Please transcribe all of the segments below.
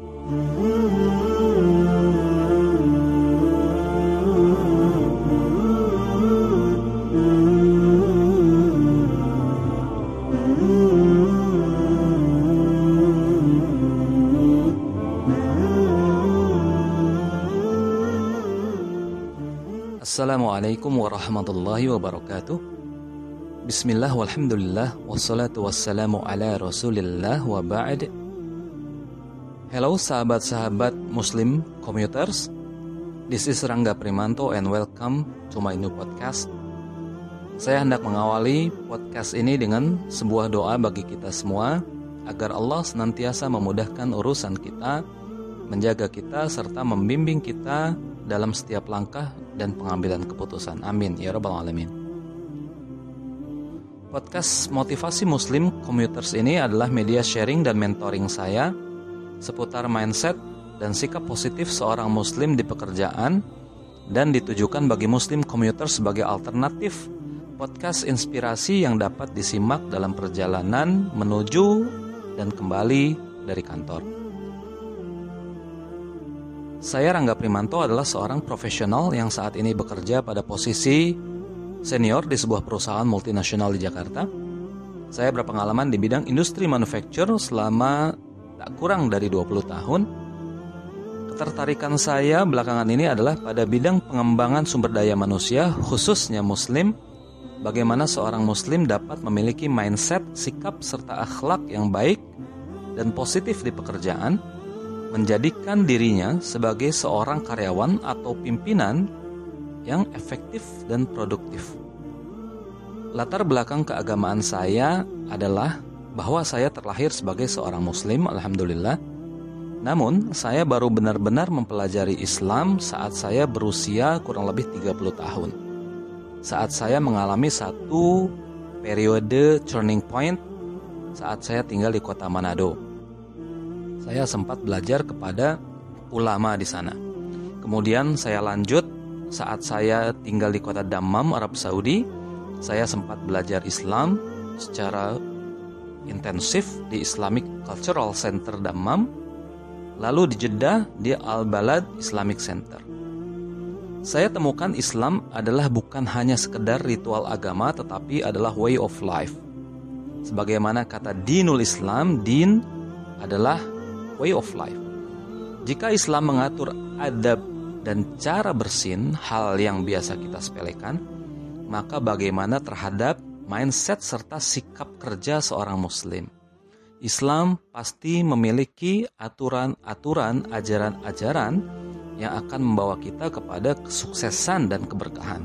السلام عليكم ورحمة الله وبركاته. بسم الله والحمد لله والصلاة والسلام على رسول الله وبعد. Hello sahabat-sahabat muslim commuters This is Rangga Primanto and welcome to my new podcast Saya hendak mengawali podcast ini dengan sebuah doa bagi kita semua Agar Allah senantiasa memudahkan urusan kita Menjaga kita serta membimbing kita dalam setiap langkah dan pengambilan keputusan. Amin ya rabbal alamin. Podcast Motivasi Muslim Commuters ini adalah media sharing dan mentoring saya seputar mindset dan sikap positif seorang muslim di pekerjaan dan ditujukan bagi muslim komuter sebagai alternatif podcast inspirasi yang dapat disimak dalam perjalanan menuju dan kembali dari kantor. Saya Rangga Primanto adalah seorang profesional yang saat ini bekerja pada posisi senior di sebuah perusahaan multinasional di Jakarta. Saya berpengalaman di bidang industri manufacture selama tak kurang dari 20 tahun. Ketertarikan saya belakangan ini adalah pada bidang pengembangan sumber daya manusia, khususnya muslim, bagaimana seorang muslim dapat memiliki mindset, sikap, serta akhlak yang baik dan positif di pekerjaan, menjadikan dirinya sebagai seorang karyawan atau pimpinan yang efektif dan produktif. Latar belakang keagamaan saya adalah bahwa saya terlahir sebagai seorang muslim, alhamdulillah. Namun, saya baru benar-benar mempelajari Islam saat saya berusia kurang lebih 30 tahun. Saat saya mengalami satu periode turning point saat saya tinggal di kota Manado saya sempat belajar kepada ulama di sana. Kemudian saya lanjut saat saya tinggal di kota Dammam, Arab Saudi, saya sempat belajar Islam secara intensif di Islamic Cultural Center Dammam, lalu di Jeddah di Al-Balad Islamic Center. Saya temukan Islam adalah bukan hanya sekedar ritual agama tetapi adalah way of life. Sebagaimana kata dinul Islam, din adalah way of life. Jika Islam mengatur adab dan cara bersin, hal yang biasa kita sepelekan, maka bagaimana terhadap mindset serta sikap kerja seorang muslim? Islam pasti memiliki aturan-aturan, ajaran-ajaran yang akan membawa kita kepada kesuksesan dan keberkahan.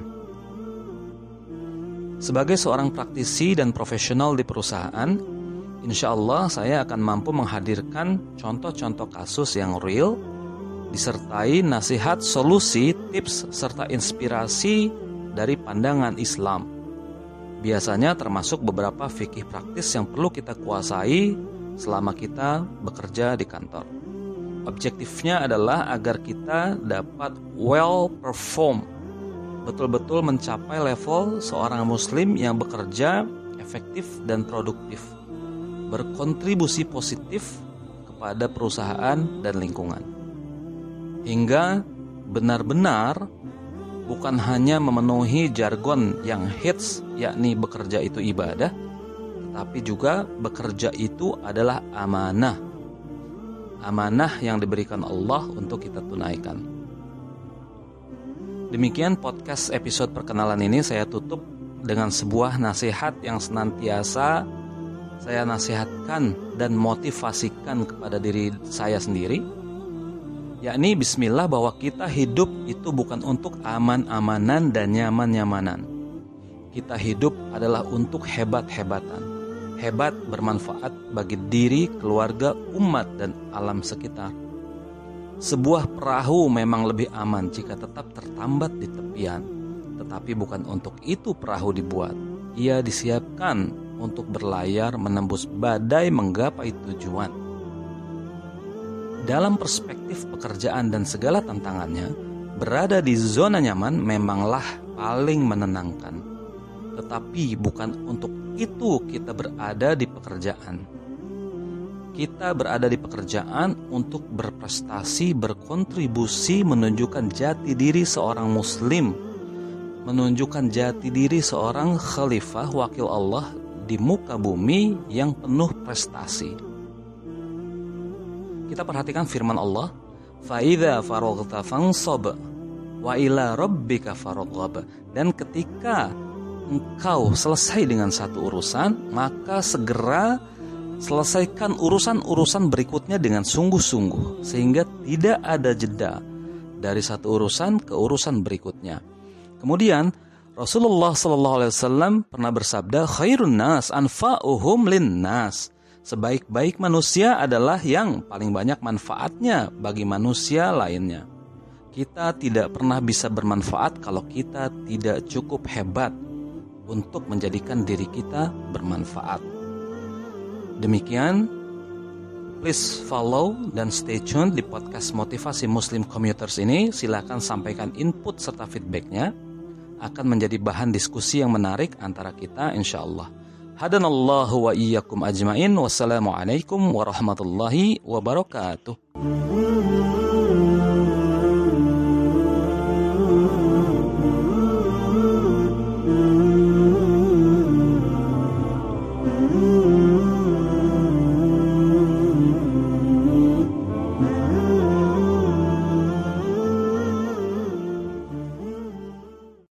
Sebagai seorang praktisi dan profesional di perusahaan, Insya Allah saya akan mampu menghadirkan contoh-contoh kasus yang real disertai nasihat, solusi, tips, serta inspirasi dari pandangan Islam. Biasanya termasuk beberapa fikih praktis yang perlu kita kuasai selama kita bekerja di kantor. Objektifnya adalah agar kita dapat well perform, betul-betul mencapai level seorang muslim yang bekerja efektif dan produktif berkontribusi positif kepada perusahaan dan lingkungan. Hingga benar-benar bukan hanya memenuhi jargon yang hits yakni bekerja itu ibadah, tapi juga bekerja itu adalah amanah. Amanah yang diberikan Allah untuk kita tunaikan. Demikian podcast episode perkenalan ini saya tutup dengan sebuah nasihat yang senantiasa saya nasihatkan dan motivasikan kepada diri saya sendiri yakni bismillah bahwa kita hidup itu bukan untuk aman-amanan dan nyaman-nyamanan. Kita hidup adalah untuk hebat-hebatan. Hebat bermanfaat bagi diri, keluarga, umat, dan alam sekitar. Sebuah perahu memang lebih aman jika tetap tertambat di tepian. Tetapi bukan untuk itu perahu dibuat. Ia disiapkan untuk berlayar menembus badai menggapai tujuan. Dalam perspektif pekerjaan dan segala tantangannya, berada di zona nyaman memanglah paling menenangkan. Tetapi bukan untuk itu kita berada di pekerjaan. kita berada di pekerjaan untuk berprestasi, berkontribusi, menunjukkan jati diri seorang muslim, menunjukkan jati diri seorang khalifah wakil Allah di muka bumi yang penuh prestasi. Kita perhatikan firman Allah, "Faidza faraghta fansab wa ila rabbika farghab." Dan ketika engkau selesai dengan satu urusan, maka segera selesaikan urusan-urusan berikutnya dengan sungguh-sungguh sehingga tidak ada jeda dari satu urusan ke urusan berikutnya. Kemudian Rasulullah Shallallahu Alaihi Wasallam pernah bersabda, "Khairun nas anfa'uhum lin nas." Sebaik-baik manusia adalah yang paling banyak manfaatnya bagi manusia lainnya. Kita tidak pernah bisa bermanfaat kalau kita tidak cukup hebat untuk menjadikan diri kita bermanfaat. Demikian, please follow dan stay tune di podcast Motivasi Muslim Commuters ini. Silahkan sampaikan input serta feedbacknya akan menjadi bahan diskusi yang menarik antara kita insya Allah. Hadanallahu wa iyyakum ajmain. Wassalamualaikum warahmatullahi wabarakatuh.